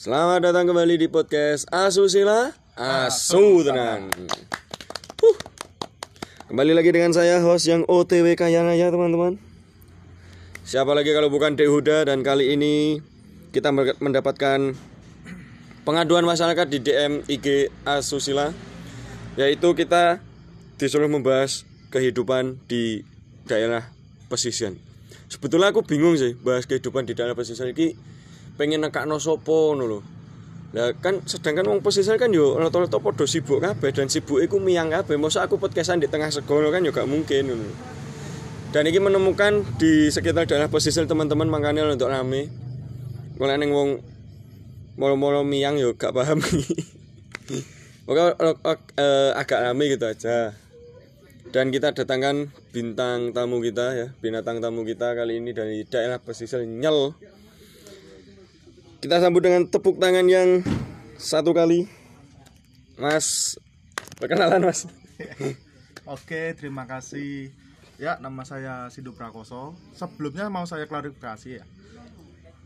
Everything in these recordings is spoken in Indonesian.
Selamat datang kembali di podcast Asusila Asu Tenang. Huh. Kembali lagi dengan saya host yang OTW kaya raya teman-teman. Siapa lagi kalau bukan Dek Huda dan kali ini kita mendapatkan pengaduan masyarakat di DM IG Asusila yaitu kita disuruh membahas kehidupan di daerah pesisir. Sebetulnya aku bingung sih bahas kehidupan di daerah pesisir ini pengen nekakno sopo ngono. Lah kan sedangkan wong pesisir kan yo rata-rata padha sibuk kabeh dan sibuk iku miyang kabeh. Masa aku podcastan di tengah segoro kan yo gak mungkin ngono. Dan ini menemukan di sekitar daerah pesisir teman-teman makanya untuk rame. Kalau neng wong molo-molo miyang yo gak paham. Oke, uh, agak rame gitu aja. Dan kita datangkan bintang tamu kita ya, binatang tamu kita kali ini dari daerah pesisir Nyel. Kita sambut dengan tepuk tangan yang satu kali. Mas, perkenalan Mas. Oke, terima kasih. Ya, nama saya Sidu Prakoso. Sebelumnya mau saya klarifikasi ya.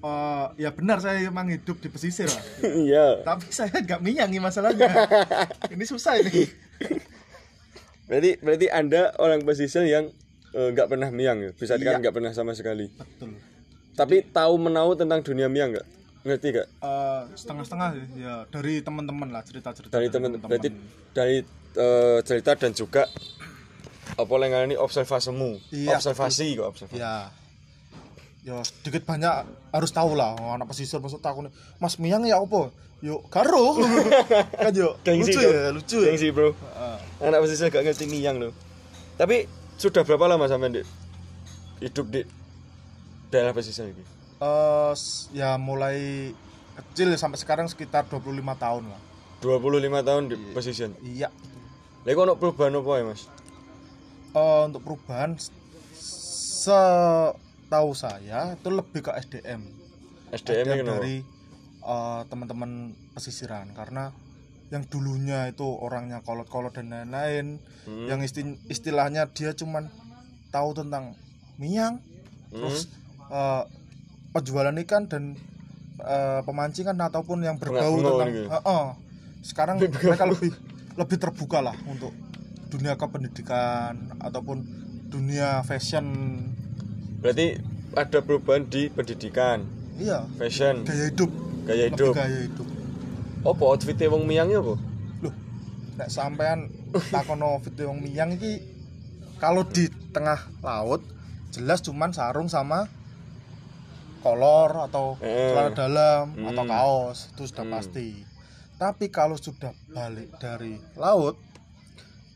Uh, ya benar saya memang hidup di pesisir lah. Iya. Tapi saya nggak minyangi masalahnya. ini susah ini. berarti berarti Anda orang pesisir yang nggak uh, pernah miang ya? Bisa dikatakan nggak pernah sama sekali. Betul. Tapi tahu menahu tentang dunia miang nggak? Ngerti gak? Uh, setengah-setengah ya. Dari teman-teman lah cerita-cerita dari teman berarti dari uh, cerita dan juga apa yang ini observasimu? Iya, observasi kok observasi. Ya ya sedikit banyak harus tahu lah oh, anak pesisir masuk takut mas miang ya apa? Yuk karo kan yuk gengsi lucu ya lucu ya. Gengsi bro. Uh. anak pesisir gak ngerti miang loh tapi sudah berapa lama sampai di, hidup di daerah pesisir ini uh, ya mulai kecil sampai sekarang sekitar 25 tahun lah. 25 tahun di pesisir iya. Lagi untuk perubahan apa ya mas? Uh, untuk perubahan setahu saya itu lebih ke SDM SDM, SDM dari uh, teman-teman pesisiran. Karena yang dulunya itu orangnya kolot-kolot dan lain-lain hmm. yang istilahnya dia cuman tahu tentang miang hmm. terus uh, penjualan ikan dan uh, pemancingan ataupun yang berbau tentang uh, uh, sekarang mereka lebih lebih terbuka lah untuk dunia kependidikan ataupun dunia fashion. Berarti ada perubahan di pendidikan? Iya. Fashion? Gaya hidup. Gaya hidup. lebih gaya hidup. Apa outfitnya wong miangnya apa? Loh nek sampean takono outfitnya wong miang iki kalau di tengah laut jelas cuman sarung sama kolor atau eh. celana dalam hmm. atau kaos itu sudah hmm. pasti. Tapi kalau sudah balik dari laut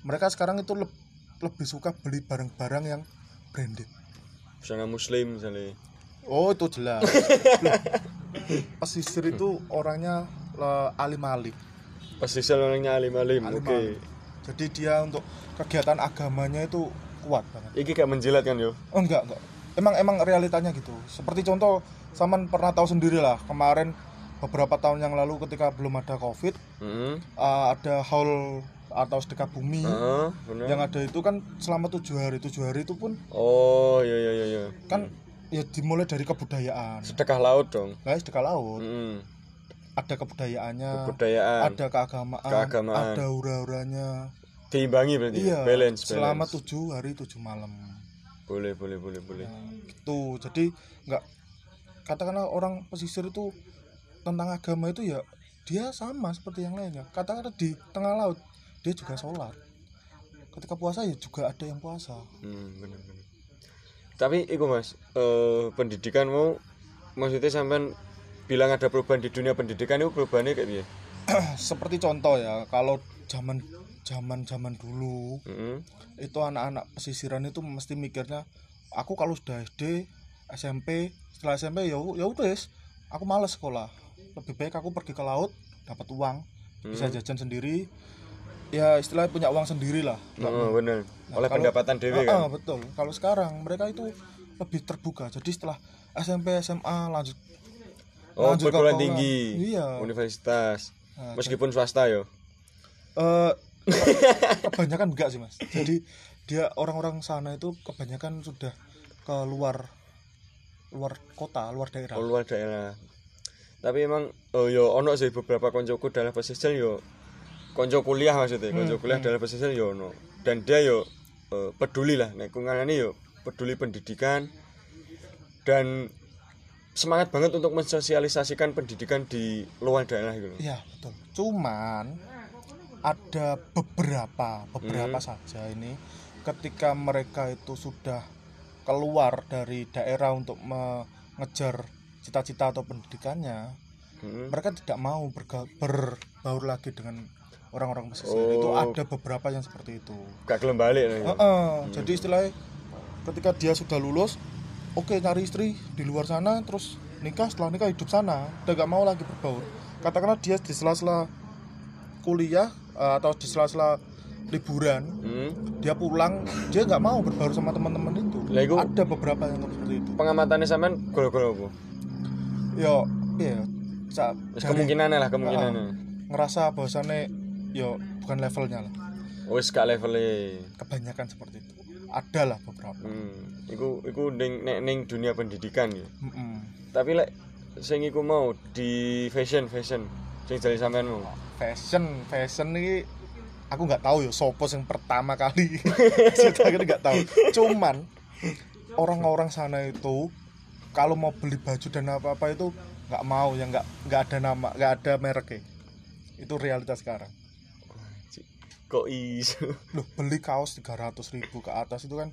mereka sekarang itu le lebih suka beli barang-barang yang branded. Misalnya muslim misalnya. Oh itu jelas. Pesisir itu orangnya alim-alim pesisir orangnya alim-alim oke. Okay. jadi dia untuk kegiatan agamanya itu kuat banget. Ini kayak menjilat kan yo? Oh enggak enggak emang emang realitanya gitu seperti contoh Saman pernah tahu sendiri lah kemarin beberapa tahun yang lalu ketika belum ada covid mm-hmm. uh, ada haul atau sedekah bumi uh, yang ada itu kan selama tujuh hari tujuh hari itu pun oh iya iya iya, iya. kan mm. ya dimulai dari kebudayaan sedekah laut dong guys sedekah laut mm. ada kebudayaannya kebudayaan ada keagamaan, keagamaan. ada ura-uranya diimbangi berarti iya, balance, balance selama tujuh hari tujuh malam boleh boleh boleh boleh. Nah, gitu. Jadi nggak katakanlah orang pesisir itu tentang agama itu ya dia sama seperti yang lainnya. Katakanlah di tengah laut dia juga sholat. Ketika puasa ya juga ada yang puasa. Hmm, benar benar tapi itu mas eh, pendidikanmu maksudnya sampai bilang ada perubahan di dunia pendidikan itu perubahannya kayak gini seperti contoh ya kalau zaman zaman zaman dulu mm -hmm. itu anak-anak pesisiran itu mesti mikirnya aku kalau sudah SD SMP setelah SMP ya ya udah aku males sekolah. Lebih baik aku pergi ke laut dapat uang hmm. bisa jajan sendiri. Ya istilahnya punya uang sendiri lah oh, benar nah, oleh kalau, pendapatan dewi kan? betul. Kalau sekarang mereka itu lebih terbuka. Jadi setelah SMP SMA lanjut oh lanjut perguruan tinggi iya. universitas. Nah, meskipun swasta yo uh, kebanyakan enggak sih mas. Jadi dia orang-orang sana itu kebanyakan sudah keluar luar kota luar daerah. Oh, luar daerah. Tapi emang oh yo ono sih beberapa koncoku dalam pesisir yo. Konco kuliah maksudnya konco kuliah dalam pesisir yo ono. Dan dia yo eh, peduli lah. Nek ini yo peduli pendidikan. Dan semangat banget untuk mensosialisasikan pendidikan di luar daerah gitu. Iya betul. Cuman ada beberapa beberapa saja ini ketika mereka itu sudah keluar dari daerah untuk mengejar cita-cita atau pendidikannya, Hmm. mereka tidak mau berga- berbaur lagi dengan orang-orang pesisir. Oh. Itu ada beberapa yang seperti itu. gak gelem balik nih. Heeh, Jadi istilahnya ketika dia sudah lulus, oke cari istri di luar sana, terus nikah setelah nikah hidup sana, udah gak mau lagi berbaur. Katakanlah dia di sela-sela kuliah eh, atau di sela-sela liburan, Hmm. dia pulang, dia nggak mau berbaur sama teman-teman itu. Iku- Ada beberapa yang seperti itu. pengamatannya sampean golo-golo apa? Yo, iya, dari- kemungkinannya lah kemungkinannya. ngerasa bahwasannya yo bukan levelnya lah. Wis gak levelnya. Kebanyakan seperti itu. Ada lah beberapa. Hmm. Iku iku ning nek ning dunia pendidikan ya. Mm-mm. Tapi lek sing iku mau di fashion fashion sing jare sampean mau. Fashion fashion ini aku nggak tahu ya sopo yang pertama kali saya nggak tahu. Cuman orang-orang sana itu kalau mau beli baju dan apa-apa itu nggak mau ya nggak nggak ada nama nggak ada mereknya itu realitas sekarang. Kok iso? loh beli kaos 300 ribu ke atas itu kan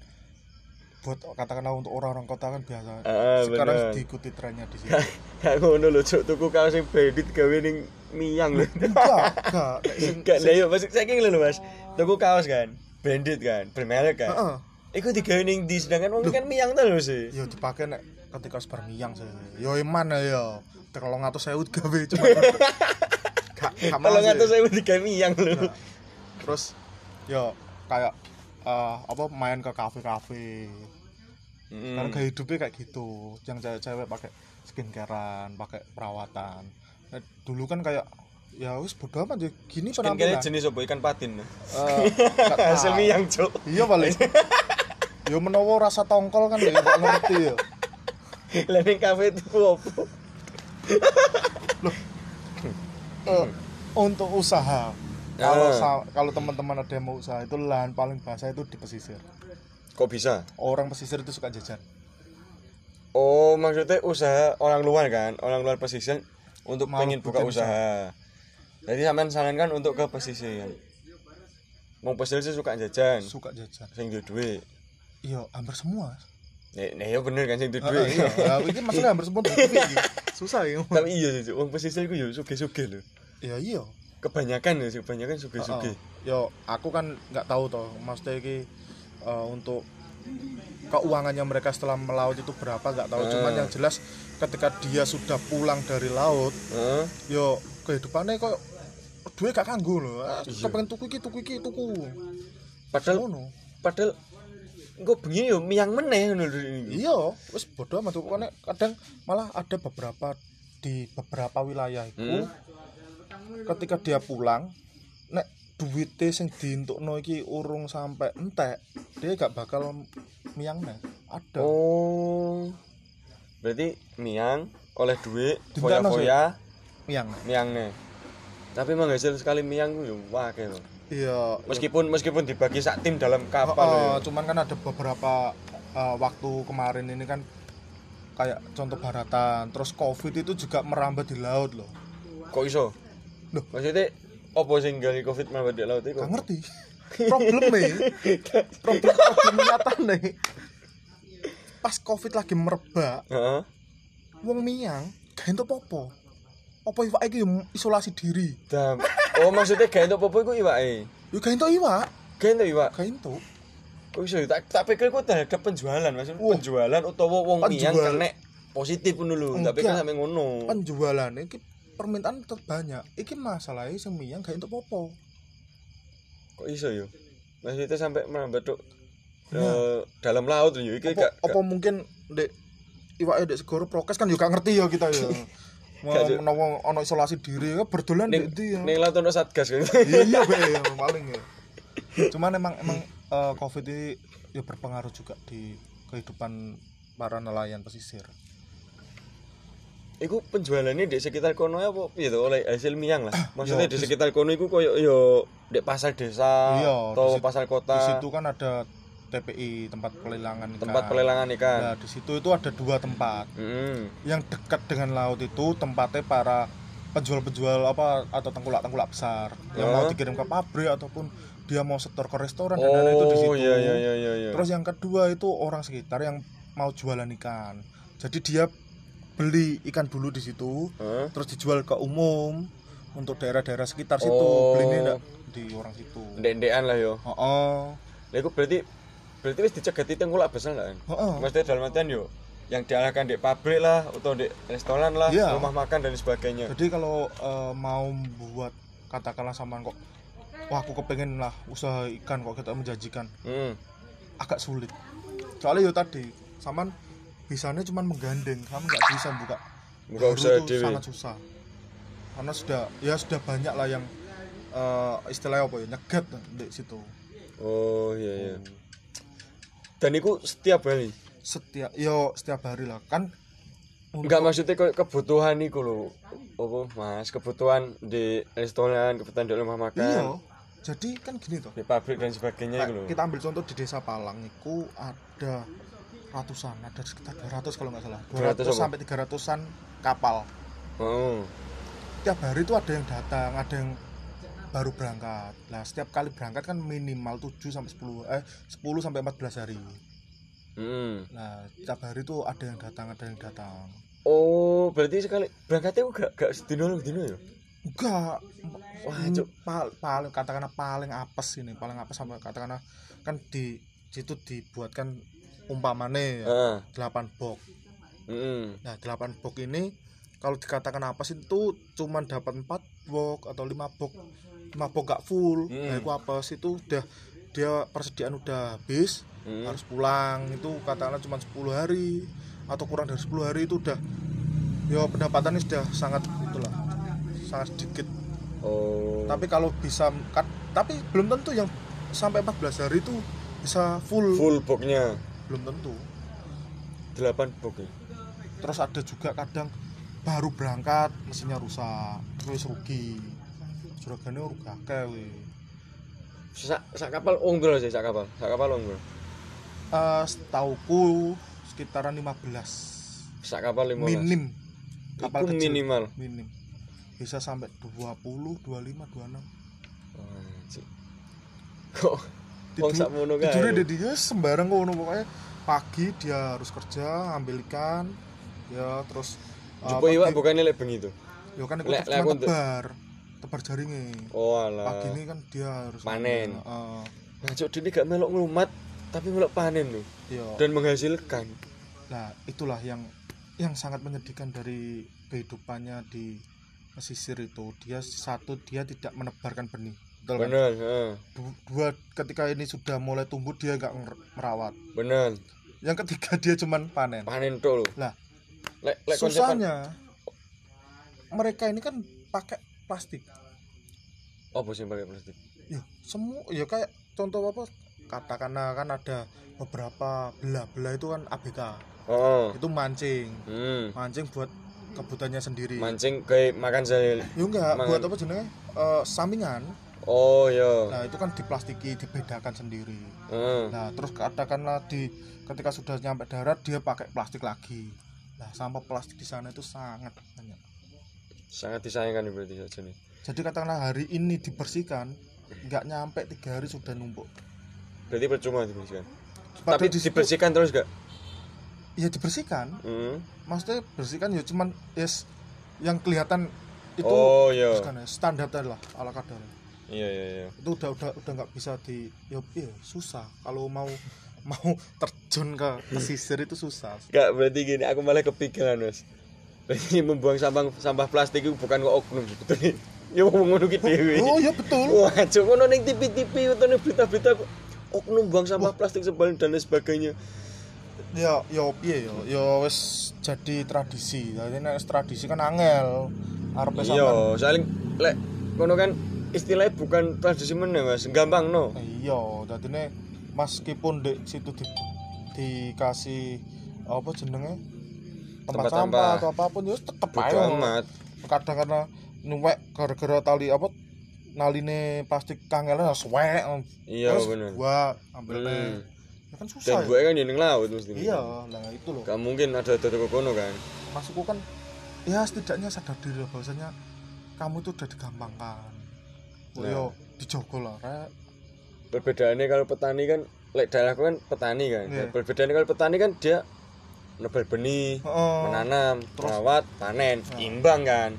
buat katakanlah untuk orang-orang kota kan biasa Ah, sekarang bener. diikuti trennya di sini Gak ngono lho, Cuk. Tuku kaos sing branded gawe ning miyang lho. enggak enggak Sing- Gak lah yo masih saking lho Mas. Tuku kaos kan, branded kan, bermerek kan. Heeh. Iku digawe ning di sedangkan wong kan miyang ta lho sih. yo dipakai nek ketika sebar miyang sih yo mana ya ngatur saya gawe cuma gak gak mau ngatur saya digawe miyang lho. terus yo kayak eh, apa main ke kafe-kafe. Hmm. karena gaya hidupnya kayak gitu. Yang cewek-cewek pakai skincarean pakai perawatan. Nah, dulu kan kayak ya wis bodo amat ya gini Skincare penampilan jenis apa? Ikan patin. Gak Hasil miyang, Cuk. iya paling yo menawa rasa tongkol kan ya gak ngerti ya. Lah ning kafe tuku apa? Eh, untuk usaha kalau sa- kalau teman-teman ada yang mau usaha itu lahan paling basah itu di pesisir Kok bisa? orang pesisir itu suka jajan Oh, maksudnya usaha orang luar kan? Orang luar pesisir untuk Mau pengen buka usaha. Jadi sampean sarankan untuk ke pesisir. Mau pesisir sih suka jajan, suka jajan sing duwe duit. iya hampir semua Nek nek ya bener kan sing duwe duit. iya Ya, ini maksudnya hampir semua susah ya Tapi iya sih, wong pesisir ku yo sugih-sugih lho. ya iya Kebanyakan ya, kebanyakan sugih-sugih. yo aku kan nggak tahu toh maksudnya iki eh, untuk keuangannya mereka setelah melaut itu berapa nggak tahu cuman Ah. yang jelas ketika dia sudah pulang dari laut Heeh. yo kehidupannya kok duit gak kanggo loh ah, Iya. kepengen tuku iki tuku iki tuku Padahal ngono padahal engko bengi yo miyang meneh ngono iya wis bodoh amat pokoknya kadang malah ada beberapa di beberapa wilayah itu Hmm. Ketika dia pulang nek duitnya sing dientukno iki urung sampai entek dia gak bakal miyang nih ada Oh. Berarti miyang oleh duit foya-foya miyang miyang nih. Tapi menghasil sekali ku yo wakeh lho. iya Meskipun meskipun dibagi sak tim dalam Oh, kapal oh, lho. cuman kan ada beberapa uh, waktu kemarin ini kan kayak contoh baratan terus covid itu juga merambat di laut loh Kok iso? Loh. Maksudnya opo sing gali Covid malah di laut iku? gak ngerti problem nih problem problem nyata nih pas covid lagi merebak Heeh. wong miyang gak entuk popo apa iwak iki isolasi diri Dam. Oh maksudnya gak entuk popo iku iwake. yo gak entuk iwak Gak entuk iwak. gak entuk Kok iso ya? tak tak pikir ku terhadap penjualan maksudnya Wah. penjualan utawa wong Penjual. kena positif. Tak pikir Enggak. sampe ngono. penjualan iki permintaan tetap banyak. Iki masalahnya sing miyang gak entuk popo. Kok iso ya? Maksudnya sampai merambat tuk Nah. eh, dalam laut lho iki gak apa mungkin dek iwake dek segoro prokes kan juga ngerti ya kita ya menawa ono isolasi diri ya berdolan ning ndi ya? ning laut ono satgas kan. iya iya be ya, paling ya. Cuman emang emang eh, covid ini ya berpengaruh juga di kehidupan para nelayan pesisir iku penjualannya di sekitar kono apa piye to oleh hasil miyang lah. Maksudnya Yo, di sekitar kono iku koyo yo di pasar desa Iya, atau di pasar di kota, situ kan ada TPI tempat pelelangan ikan tempat pelelangan ikan. nah di situ itu ada dua tempat Mm. yang dekat dengan laut itu tempatnya para penjual-penjual apa atau tengkulak-tengkulak besar yang mau Oh. dikirim ke pabrik ataupun dia mau setor ke restoran dan lain-lain itu di situ. Oh iya iya iya iya. iya. Terus yang kedua itu orang sekitar yang mau jualan ikan. Jadi dia beli ikan dulu di situ, Hah? terus dijual ke umum untuk daerah-daerah sekitar situ. Oh. Belinya enggak di orang situ. Ndek-ndekan lah yo. Oh, oh. Iku berarti berarti wis dicegati tengkulak besar lah kan? Oh, Maksudnya dalam artian yo yang diarahkan di pabrik lah atau di restoran lah, Iya. rumah makan dan sebagainya. Jadi kalau eh, mau buat katakanlah sama kok wah aku kepengen lah usaha ikan kok kita menjanjikan Hmm. agak sulit soalnya yo tadi saman bisanya cuma menggandeng kamu nggak bisa buka Buka usaha dewe. sangat susah karena sudah ya sudah banyak lah yang eh, istilahnya apa ya nyegat di situ Oh iya iya. Dan itu setiap hari. setiap yo setiap hari lah kan Enggak maksudnya kebutuhan iku lho. Apa Mas, kebutuhan di restoran, kebutuhan di rumah makan, iya jadi kan gini tuh di pabrik dan sebagainya iku lho. kita ambil contoh di desa Palang itu ada ratusan ada sekitar 200 kalau nggak salah 200 200 apa? sampai 300an kapal Oh. tiap hari itu ada yang datang ada yang baru berangkat nah setiap kali berangkat kan minimal 7 sampai 10 eh 10 sampai 14 hari Hmm. nah tiap hari itu ada yang datang ada yang datang Oh, berarti sekali berangkatnya gak gak sedino dino ya? enggak Wah, Hmm, Cuk. pal- paling katakanlah paling apes ini paling apes sampai katakanlah kan di situ dibuatkan umpamane ya. 8 box Heeh. Nah, 8 box ini kalau dikatakan apa sih itu cuman dapat 4 box atau 5 box. 5 box gak full. Hmm. Nah, itu apa sih itu udah dia persediaan udah habis, Hmm. harus pulang. Itu katakanlah cuma 10 hari atau kurang dari 10 hari itu udah ya pendapatannya sudah sangat itulah. Sangat sedikit. Oh. Tapi kalau bisa kat- tapi belum tentu yang sampai 14 hari itu bisa full. full boxnya Belum tentu. 8 box. ya? terus ada juga kadang baru berangkat mesinnya rusak terus rugi juragane rugi akeh we. Sak, sak kapal unggul sih, sak kapal. Sak kapal unggul. Eh, setauku sekitaran 15 Sak kapal 15. minim kapal Iku kecil minimal. minim bisa sampai 20 25 26 Wah, Cik. Kok Tidur- tidurnya lho. dia dia sembarang ngono pokoknya pagi dia harus kerja ambil ikan ya terus eh, Jupo iwak pagi- bukannya lek bengi itu. ya kan aku cuma tebar tebar jaringnya Oh alah. pagi ini kan dia harus Panen. Heeh. Nah, Cuk, dia gak melok ngelumat tapi melok panen loh Iya. dan menghasilkan. Nah, itulah yang yang sangat menyedihkan dari kehidupannya di pesisir itu. Dia satu dia tidak menebarkan benih. Betul kan? Bener, heeh. Du- Dua ketika ini sudah mulai tumbuh dia nggak merawat. Bener. Yang ketiga dia cuman panen. Panen lho. Lah, lek konsepan susahnya mereka ini kan pakai plastik. apa sih pakai plastik? Ya, semua ya kayak contoh apa katakanlah kan ada beberapa belah-belah itu kan ABK. Oh. Itu mancing. Hmm. Mancing buat kebutuhannya sendiri. Mancing kayak makan saya. Ya enggak, Mangan. buat apa jenenge? Eh, sampingan. Oh iya. Nah, itu kan diplastiki, dibedakan sendiri. Heeh. Nah, terus katakanlah di ketika sudah nyampe darat dia pakai plastik lagi. Nah, sampah plastik di sana itu sangat banyak. Sangat disayangkan berarti saja nih. Jadi katakanlah hari ini dibersihkan, nggak nyampe tiga hari sudah numpuk. Berarti percuma dibersihkan. Padahal Tapi di situ- dibersihkan terus gak? Ya dibersihkan, Hmm. maksudnya bersihkan ya cuman yes yang kelihatan itu Oh iya. bersihkan ya, standar lah ala kadar. Iya iya iya. Itu udah udah udah nggak bisa di ya, ya susah kalau mau mau terjun ke pesisir itu susah. Gak berarti gini, aku malah kepikiran mas. Berarti membuang sampah sampah plastik itu bukan kok oknum sebetulnya. Ya mau ngono ki dhewe. Oh ya betul. Wah, cuk ngono ning TV-TV utawa berita-berita kok oknum buang sampah plastik sebalik dan lain sebagainya. Ya ya piye ya ya wis jadi tradisi. Jadi nek tradisi kan angel. Arepe sampean. Iya, saling lek ngono kan istilahnya bukan tradisi meneh Mas, gampang no. Iya, dadine meskipun di situ di, dikasih apa jenenge tempat, Tempat sampah sampah. atau apa pun ya tetep ae Bodo ngono. amat. kadang karena nuwek gara-gara tali apa naline plastik kangelan suwek Iya bener. gua ambil Hmm. ya kan Dan susah ya gue kan di laut mesti. iya lah itu loh Gak mungkin ada dodok kono kan. maksudku kan ya setidaknya sadar diri lah bahwasanya kamu itu udah digampangkan Nah. yo dijogo lah rek Perbedaannya kalau petani kan, lek daerahku kan petani kan. Iya. Perbedaannya kalau petani kan dia nebel benih, Heeh. menanam, merawat, panen, Nah. imbang kan.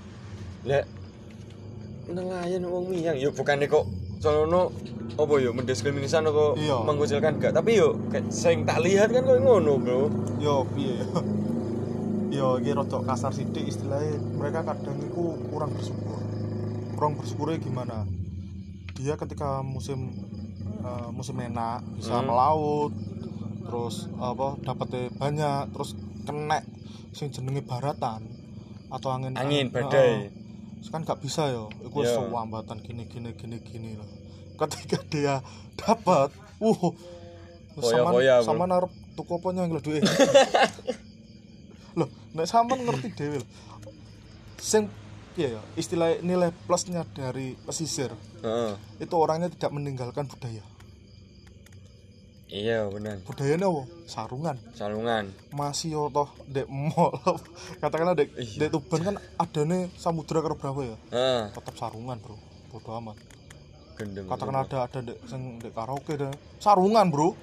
Lek nelayan wong miyang yo bukannya kok sono apa yo mendiskriminasi kok Iya. mengucilkan gak tapi yo kayak sing tak lihat kan kok ngono bro yo piye yo yo iki rada kasar sithik istilahnya mereka kadang itu kurang bersyukur kurang bersyukurnya gimana dia ketika musim eh, musim enak bisa Hmm. melaut terus apa dapetnya banyak terus kena sing jenenge baratan atau angin angin Heeh. badai Terus kan nggak bisa ya itu Iya. sewambatan gini gini gini gini lah ketika dia dapat uh sama sama narep tuku apa nyang lho duwe loh nek sampean ngerti dhewe lho sing piye ya istilah nilai plusnya dari pesisir. Heeh. itu orangnya tidak meninggalkan budaya. Iya benar. Budayanya apa? Sarungan. Salungan masih yo toh dek mall. Katakanlah dek Iya. dek tuban kan adane samudra karo berapa ya? Heeh. tetap sarungan bro. Bodo amat. Gendeng. Katakan ada ada dek sing dek karaoke deh sarungan bro.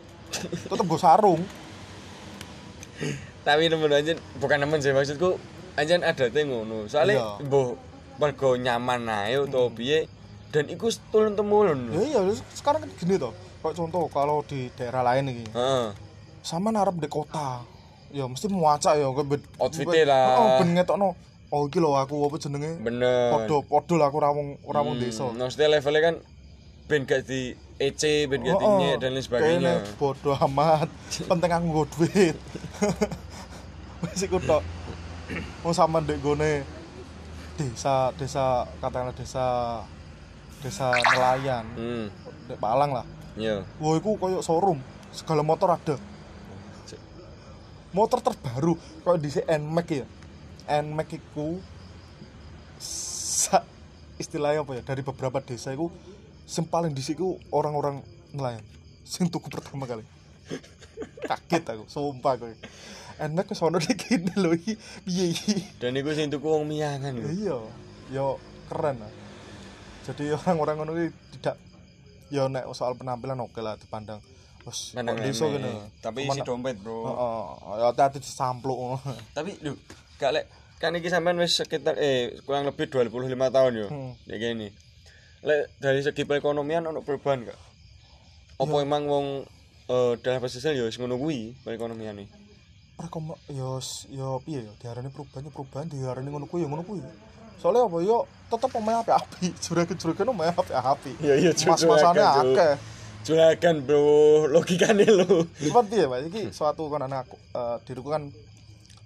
Tetep gue sarung. Tapi nemen aja bukan nemen sih maksudku aja ada teh ngono soalnya Iya. Hmm. boh mergo nyaman ae utawa piye dan iku turun temurun ya iya sekarang kan gini toh kayak contoh kalau di daerah lain nih Heeh. sama narap di kota ya mesti muacak ya Outfitnya ben- lah. oh ben ngetokno oh iki lho aku apa jenenge bener podo podo lah aku rawung rawung Hmm, desa maksudnya levelnya kan ben gak di EC ben gak di Oh, oh. dan lain sebagainya bodo amat penting aku nggo duit wis iku tok wong sama ndek gone desa desa katakanlah desa desa nelayan. Hmm. Ndek Palang lah. Iya. Wah iku koyo showroom segala motor ada. Motor terbaru kalau di NMAX ya. NMAX iku istilahnya apa ya? Dari beberapa desa itu yang paling disiku orang-orang nelayan. Sing tuku pertama kali. Kaget aku sumpah aku NMAX ke sono iki. Piye iki? Dan iku sing tuku wong miyangan Ya lho. Iya yo keren lah. Jadi orang-orang ngono iki tidak ya nek soal penampilan oke lah dipandang. Wes remeh. gini tapi isi dompet bro. Heeh, ya hati-hati disampluk. Tapi lho gak lek kan iki sampean wis sekitar eh kurang lebih 25 tahun yo. Hmm. ya gini. Lek dari segi perekonomian ono perubahan gak? Apa emang wong eh daerah pesisir yo wis ngono kuwi perekonomian nih Rekom yo yo piye yo diarani perubahan ya perubahan diarani ngono kuwi ya ngono kuwi. Soalnya apa yo tetep omahe api-api, juragan-juragan omahe api-api. Iya, iya, Mas-masane juragan, Cuk. akeh. juragan bro logikane lho Cuman piye, Pak? Iki suatu kan anak aku eh, diriku kan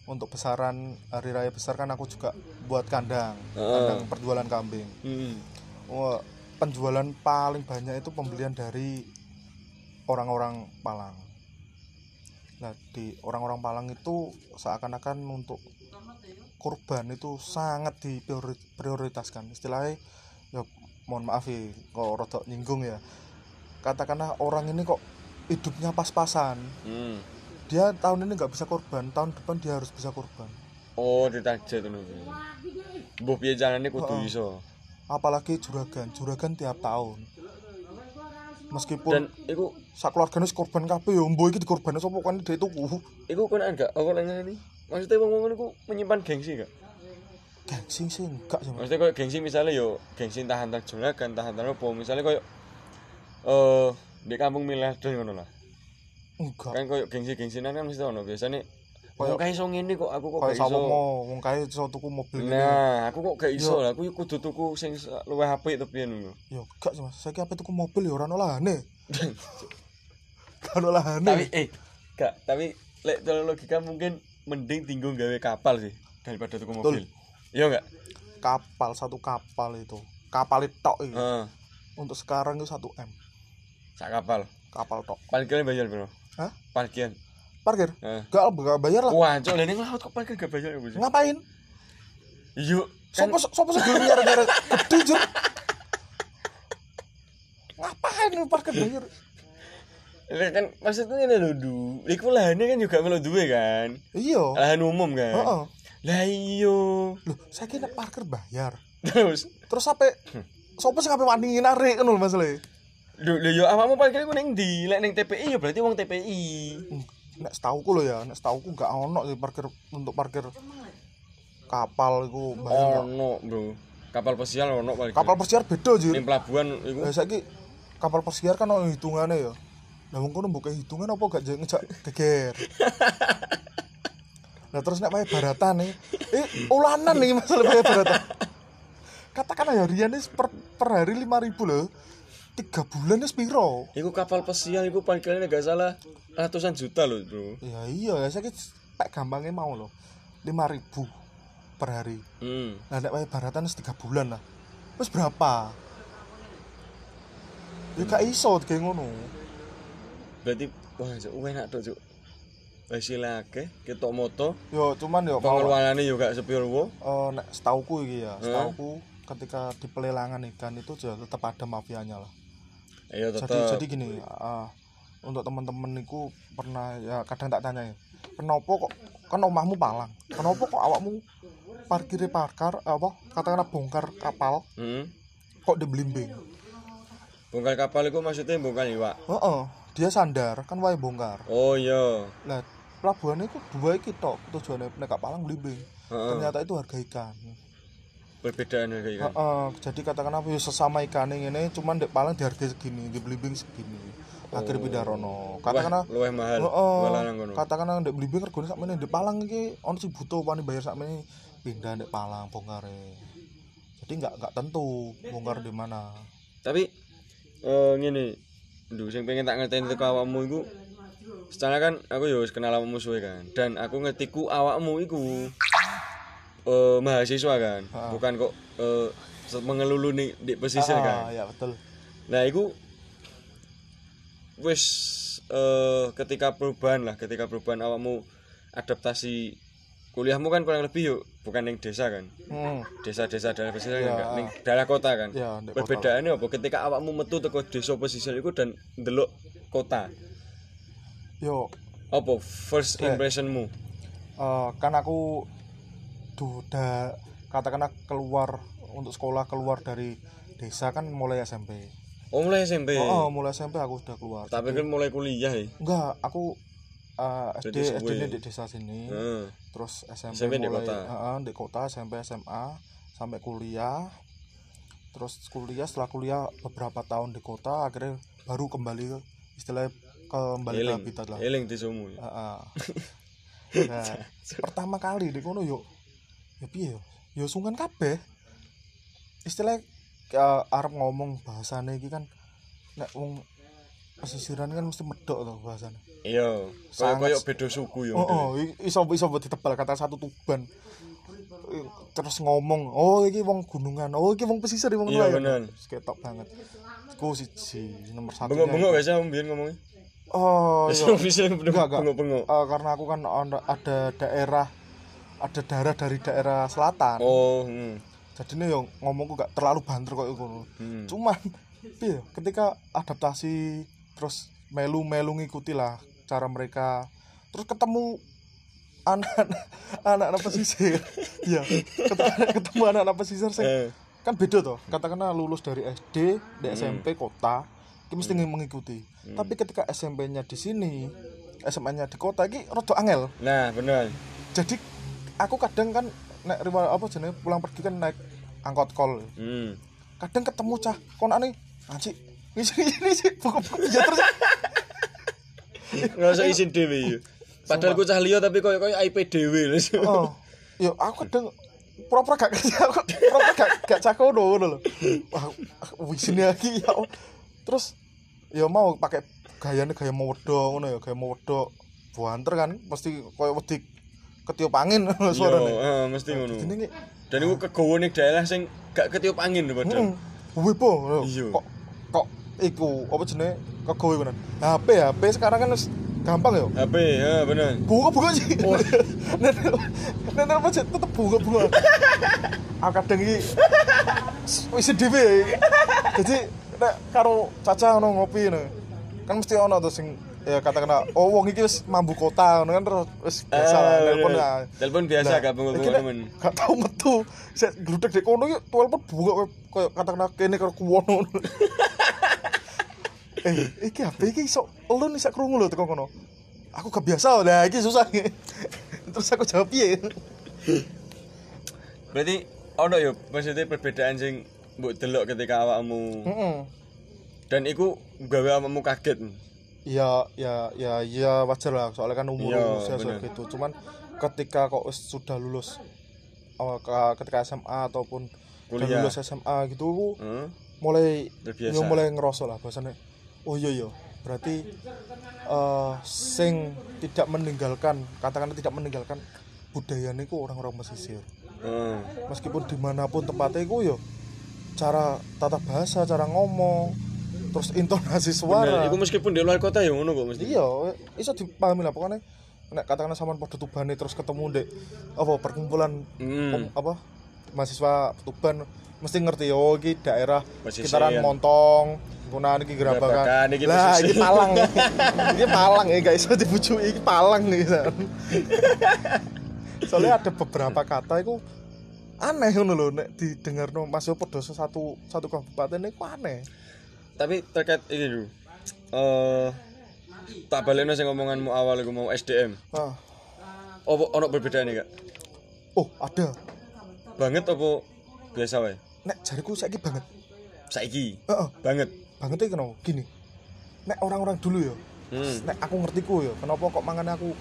untuk besaran hari raya besar kan aku juga buat kandang, kandang perjualan kambing. hmm. Penjualan paling banyak itu pembelian dari orang-orang Palang. Nah, di orang-orang Palang itu seakan-akan untuk kurban itu sangat diprioritaskan. Istilahnya ya mohon maaf ya kok rodok nyinggung ya. Katakanlah orang ini kok hidupnya pas-pasan. Hmm. Dia tahun ini nggak bisa kurban, tahun depan dia harus bisa kurban. oh ditarget ngono Mbah piye jalane kudu iso Apalagi juragan, juragan tiap tahun. Meskipun dan iku sak keluargane wis korban kabeh ya mbo iki dikorbani sapa kan dhek tuku. Iku kan enggak apa lagi ini maksudnya wong wong iku menyimpan gengsi gak gengsi sih enggak sih maksudnya kayak gengsi misalnya yo gengsi entah antar juragan entah antar apa misalnya kayak eh di kampung miliarder ngono lah. Enggak. Kan kayak gengsi gengsinan kan mesti ono. Biasanya Kayak- kok kayak iso ngene kok aku kok gak sama iso mau wong kae iso tuku mobil ini nah aku kok gak iso lah aku kudu tuku sing luwih apik to piye ngono. Enggak sih Mas. Saiki apa tuku mobil ya ora ono lahane. Ono lahane. Tapi eh gak tapi lek dalam logika mungkin mending tinggal gawe kapal sih daripada tuku mobil. Iya enggak kapal satu kapal itu. Kapal itu tok itu Heeh. untuk sekarang itu 1 M. Sak kapal? Kapal tok. Parkirnya bayar bro Hah? parkir parkir Hah. gak gak bayar lah Wah, cok, ning laut kok parkir gak bayar ya, ngapain Yuk, kan sopo sopo sih gelem nyara-nyara gede ngapain lu parkir bayar Lah kan maksudnya ini lho, Du. Iku lahannya kan juga melu duwe kan. iya Lahan umum kan. Heeh. Lah iya. loh saya kira parkir bayar Terus terus sampai sopo sih ngapain wani narik kan lho masalahnya Lho, lho yo awakmu parkir ku ning ndi? Lek ning TPI ya berarti wong TPI. Nek setauku lo ya nek setauku gak ono sih parkir untuk parkir kapal iku? Ono, Bro. Kapal pesiar ono parkir. kapal persiar beda jir ning pelabuhan iku. Lah saiki kapal persiar kan ono hitungane ya. Lah wong kono mbok hitungan apa gak ngejak geger. Lah terus nek wae baratan nih, eh ulanan nih masalah wae baratan. Katakan ya Rian ini per, per hari 5000 loh. Tiga bulan wis piro? Iku kapal pesiar iku parkirnya gak salah ratusan juta loh, Bro. Ya iya, ya saiki pek gampangnya mau loh. 5000 per hari. Hmm. Nek wae baratan 3 bulan lah. Wis berapa? Ya gak iso kayak ngono. Berarti wah, cok, enak tuh, Cuk. Hasil akeh, ketok moto, Yo cuman yo pengeluarannya juga sepiro eh nek setauku iki ya, setauku ketika di pelelangan ikan itu juga tetap ada mafianya lah. Ayo Jadi tetep. jadi gini, eh, untuk teman-teman niku pernah ya kadang tak tanya ya, kenapa kok kan omahmu palang, kenapa kok awakmu parkir parkar apa katakanlah bongkar kapal Hmm. kok di blimbing? Bongkar kapal itu maksudnya bongkar iwak. Heeh, dia sandar kan wae bongkar. Oh iya. Nah, pelabuhan itu dua iki tok tujuannya nek palang blimbing. Heeh. Ternyata itu harga ikan. Perbedaan harga ikan. Heeh, jadi katakan apa ya sesama ikan ini cuman dek paling di harga segini, di blimbing segini. Akhir. Katakan Oh. Luwih mahal. Heeh. Luwih lanang kono. Katakan dek blimbing regane sakmene dek palang iki ono sing butuh wani bayar sakmene pindah dek palang bongkare. Jadi nggak nggak tentu bongkar di mana. Tapi eh ngene. Duh, sing pengen tak ngerteni teko awakmu iku secara kan aku ya wis kenal awakmu suwe kan. Dan aku ngertiku awakmu iku eh mahasiswa kan. Bukan kok eh mengelulu nih di pesisir kan. Ah, ya betul. Nah, iku wis eh ketika perubahan lah, ketika perubahan awakmu adaptasi kuliahmu kan kurang lebih yuk bukan yang desa kan. Hmm. Desa-desa daerah pesisir kan enggak, ning daerah kota kan. Ya. Perbedaannya apa ketika awakmu metu teko desa pesisir iku dan ndelok kota. Yo, Apa first impressionmu? eh, kan aku tuh udah katakanlah keluar untuk sekolah keluar dari desa kan mulai SMP. Oh, mulai SMP. Oh, mulai SMP aku udah keluar. Tapi kan mulai kuliah ya. Enggak, aku Jadi SD SD ini di desa sini. Heeh. Terus SMP, SMP di mulai kota. Heeh, di kota SMP SMA sampai kuliah. Terus kuliah setelah kuliah beberapa tahun di kota akhirnya baru kembali ke istilahnya kembali ke habitat lah. Eling disumu. Heeh. Nah, pertama kali di kono yo ya piye yo? Yo sungkan kabeh. Istilah uh, arep ngomong bahasane iki kan nek wong pesisiran kan mesti medok to bahasane. Iya, Sangat- koyo-koyo beda suku ya. Oh, oh iso iso ditebal kata satu tuban. Terus ngomong, oh iki wong gunungan, oh iki wong pesisir wong Iya, bener. Ketok banget. Ku siji nomor satu. Bengok-bengok kamu biar ngomongnya? Oh, iya. bisa Enggak, enggak. bengok-bengok. Eh, karena aku kan ada, ada daerah ada daerah dari daerah selatan. Oh, hmm. Jadi ini yang ngomongku gak terlalu banter kok itu. Hmm. Cuman piye, ketika adaptasi terus melu-melu ngikuti lah cara mereka terus ketemu anak-anak anak-anak pesisir. Iya, ketemu anak-anak pesisir sing Eh, kan beda toh katakanlah lulus dari SD di SMP kota kita mesti mengikuti tapi ketika SMP-nya di sini SMA-nya di kota ini rada angel Nah, benar. jadi aku kadang kan naik riwayat apa jenenge pulang pergi kan naik angkot kol Hmm. kadang ketemu cah konane anjing ini sih ini sih buku-buku ya terus Nggak usah izin dewe ya. Padahal ku cah liya tapi koyo koyo IP lho. oh ya aku kadang pura-pura gak pura-pura gak gak cah kono ngono lho wah wis ini lagi ya terus ya mau pakai gayane gaya modo ngono ya gaya modo buanter kan mesti koyo wedi ketiup angin Iya, suarane. heeh, mesti ngono. ini Dan iku kegowo ning daerah sing gak ketiup angin padahal. Wipo Iya. kok kok iku apa jenenge? Kegawe ngono HP HP sekarang kan gampang ya? HP ya bener. Bunga-bunga sih. Nenek nenek apa sih tetep bunga-bunga aku kadang iki wis dhewe. Jadi nek karo caca ono ngopi ngono kan mesti ono tuh sing ya katakanlah oh wong iki wis mambu kota ngono kan terus wis biasa Ah, telepon bener. ya telepon biasa Lah, gak nek temen. gak tau metu saya gludek dek kono iki telepon bunga koyo- katakanlah kene karo kuwono. Eh iki HP iki iso lu sak krungu lho teko kono. Aku gak biasa lah iki susah. Terus aku jawab piye? Berarti ono ya maksudnya perbedaan sing mbok delok ketika awakmu Heeh. dan iku gawe awakmu kaget ya ya ya ya wajar lah soalnya kan umur Iya, usia gitu cuman ketika kok sudah lulus ke- ketika SMA ataupun Kuliah. lulus SMA gitu Heeh. mulai yo mulai ngerasa lah bahasanya oh iya iya berarti eh sing tidak meninggalkan katakanlah tidak meninggalkan budaya niku orang-orang pesisir Heeh. meskipun di mana pun tempatnya iku yo cara tata bahasa cara ngomong terus intonasi Bener, suara iku meskipun di luar kota ya ngono kok mesti. iya iso dipahami lah pokoknya nek katakanlah sama pada Tuban terus ketemu dek apa perkumpulan Hmm. apa mahasiswa Tuban mesti ngerti oh iki daerah Pesisir. sekitaran Montong Gunan iki iki lah iki Palang iki Palang ya guys dibujuki iki Palang nih kan soalnya ada beberapa kata itu aneh ngono lho nek didengar no Mas yo padha satu satu kabupaten iku aneh Tapi terkait ini dulu. Eh tak balekno sing ngomonganmu awal iku mau SDM. ah Apa ono perbedaane Kak? oh ada Banget apa biasa wae? nek jariku saiki banget Saiki. Heeh. Banget. banget iki kenapa gini nek orang-orang dulu ya Hmm. nek aku ngertiku ya kenapa kok mangan aku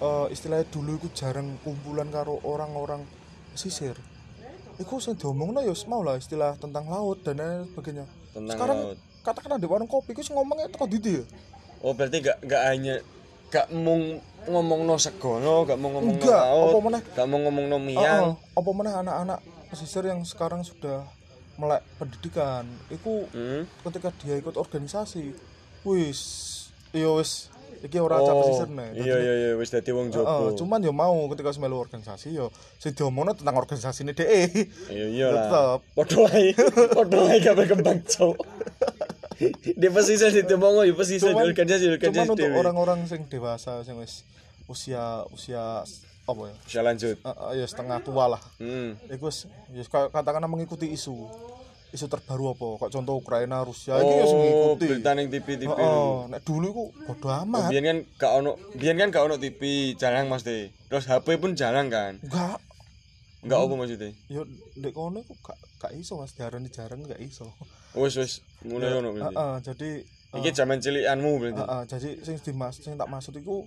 eh, istilahnya dulu itu jarang kumpulan karo orang-orang pesisir Iku sing diomongno ya mau lah istilah tentang laut dan lain sebagainya. Tentang Sekarang laut. katakan di warung kopi sing ngomongnya teko didi ya. Oh berarti gak gak hanya gak mung ngomong no segono, gak mau ngomong no Enggak, laut, apa meneh? gak mau ngomong no Heeh. miyang. apa mana anak-anak pesisir yang sekarang sudah melek pendidikan iku Hmm. ketika dia ikut organisasi wis iya wis iki ora Oh, pesisir nih iya iya iya wis dadi wong Heeh, jopo. cuman ya mau ketika semelu organisasi ya sing diomongno tentang organisasi ini DE. Iya iya. Tetep. Padha wae. Padha wae gak berkembang, Cok. Di pesisir itu mau ya pesisir di Cuman, organisasi cuman organisasi untuk orang-orang sing dewasa sing wis usia usia apa ya? Bisa lanjut. Eh, eh, ya setengah tua lah. Hmm. Iku wis katakanlah mengikuti isu. Isu terbaru apa? Kok contoh Ukraina, Rusia iki wis Oh, ngikuti. berita ning TV-TV. Heeh, nek dulu iku bodo amat. Biyen kan gak ono, biyen kan gak ono TV, jarang mesti. Terus HP pun jarang kan. Enggak, Enggak apa maksudnya? ya ndek kono iku gak gak iso Mas diarani jarang gak iso. Wis wis mulai ono berarti. Heeh, jadi eh, Iki zaman cilikanmu berarti. Heeh, jadi sing dimas sing tak maksud iku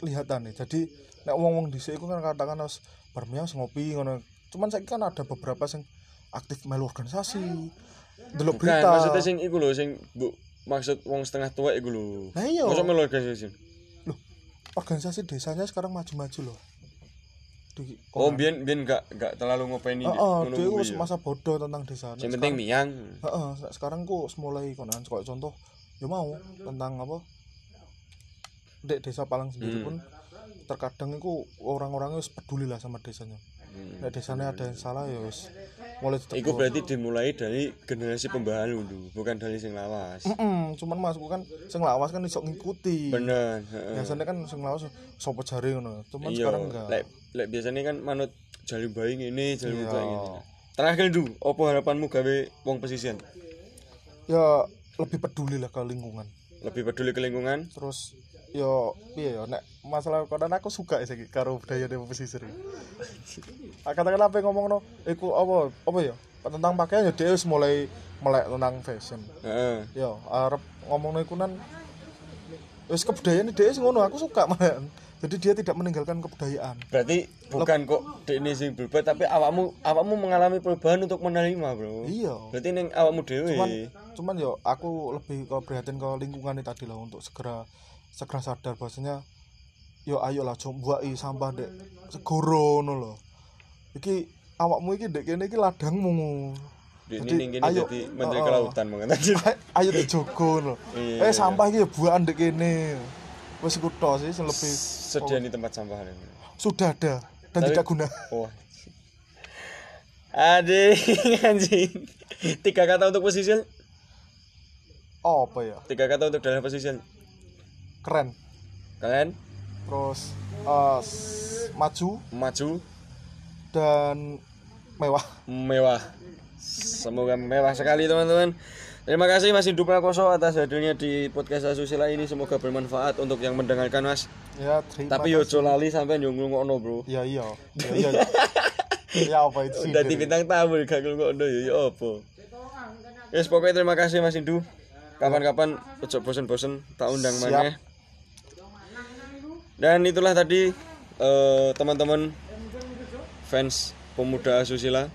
lihatan nih. Jadi nek wong-wong dhisik iku kan katakan harus bermias ngopi ngono. Cuman saiki kan ada beberapa sing aktif melu organisasi. Delok Bukan, berita. maksudnya sing iku lho sing bu, maksud wong setengah tua iku lho. Lah iya. Masa melu organisasi? Loh, organisasi desanya sekarang maju-maju loh. Di, Oh, biyen biyen gak gak terlalu ngopeni Heeh, ngono dia wis ya. masa bodoh tentang desa. Sing penting miyang. Heeh, nek sekarang ku mulai konan kayak contoh ya mau tentang apa? Dek desa Palang sendiri Hmm. pun terkadang itu orang-orangnya peduli lah sama desanya. Hmm. Nek desanya ada yang salah ya wis mulai ditegur. Iku berarti dimulai dari generasi pembaharu dulu, bukan dari sing lawas. Mm-mm, cuman mas bukan sing lawas kan iso ngikuti. Bener, heeh. Biasanya kan sing lawas sapa jare ngono. Cuman Iya, sekarang enggak. lek lek biasanya kan manut jalur bayi ini, jalur Iya. bayi ini. Terakhir dulu, apa harapanmu gawe wong pesisir? Ya lebih peduli lah ke lingkungan. Lebih peduli ke lingkungan? Terus yo piye yo nek masalah konan aku suka sih karo budaya dewa pesisir. Ah, Katakan apa yang ngomong no, iku apa apa ya tentang pakaian ya dia mulai melek tentang fashion. Heeh. Yo arep ngomong no iku nan wis kebudayaan dia ngono aku suka malah. Jadi dia tidak meninggalkan kebudayaan. Berarti bukan kok ini sing berubah tapi awakmu awakmu mengalami perubahan untuk menerima, Bro. Iya. Berarti ning awakmu dhewe. Cuman cuman yo aku lebih ke prihatin ke lingkungan tadi lah untuk segera segera sadar bahwasanya yo ayolah coba buai sampah dek segoro ngono lho. Iki awakmu iki dek kene iki ladangmu. Di Jadi, ini ayo, jadi menteri oh, oh. kelautan aja. Ayo- ayo dijogo lho. Iya, eh iya. sampah iki ya buahan ndek kene. Wis iku tok sih lebih Sediani tempat sampah ini. sudah ada dan Tapi- tidak guna. Wah. Adik anjing. Tiga kata untuk pesisir, Oh, apa ya? tiga kata untuk daerah pesisir. Keren. Kalian Terus s- maju maju, dan mewah. mewah. Semoga mewah sekali teman-teman. Terima kasih Mas Hindu Prakoso atas hadirnya di podcast Asusila ini. Semoga bermanfaat untuk yang mendengarkan Mas. Ya, terima Tapi yo lali sampai yo ngrungokno, Bro. Ya iya. Ya iya. ya apa itu sih? Udah bintang tamu gak ngrungokno yo yo apa. Yes, pokoknya terima kasih Mas Hindu. Kapan-kapan ojo bosen-bosen tak undang Siap. Dan itulah tadi eh, teman-teman fans pemuda asusila.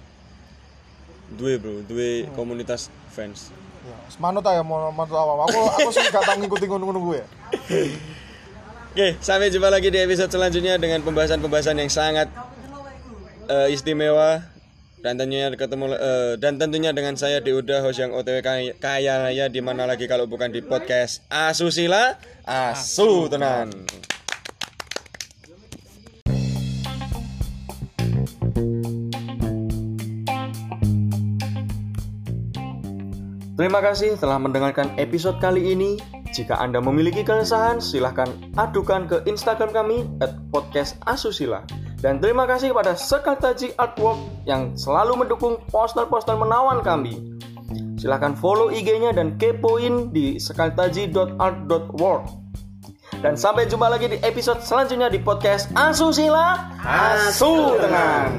Duwe bro. Duwe komunitas fans. Ya, semanut aja mau manut awam. Aku aku sih gak tau ngikutin ngono-ngono gue. oke sampai jumpa lagi di episode selanjutnya dengan pembahasan-pembahasan yang sangat eh, istimewa. Dan tentunya ketemu eh, dan tentunya dengan saya Diuda host yang OTW kaya, kaya raya di mana lagi kalau bukan di podcast Asusila? Asu tenan Terima kasih telah mendengarkan episode kali ini. Jika Anda memiliki keresahan, silahkan adukan ke Instagram kami at podcast Asusila. Dan terima kasih kepada Sekartaji Artwork yang selalu mendukung poster-poster menawan kami. Silahkan follow IG-nya dan kepoin di sekartaji.art.world. Dan sampai jumpa lagi di episode selanjutnya di podcast Asusila Asu Tenang.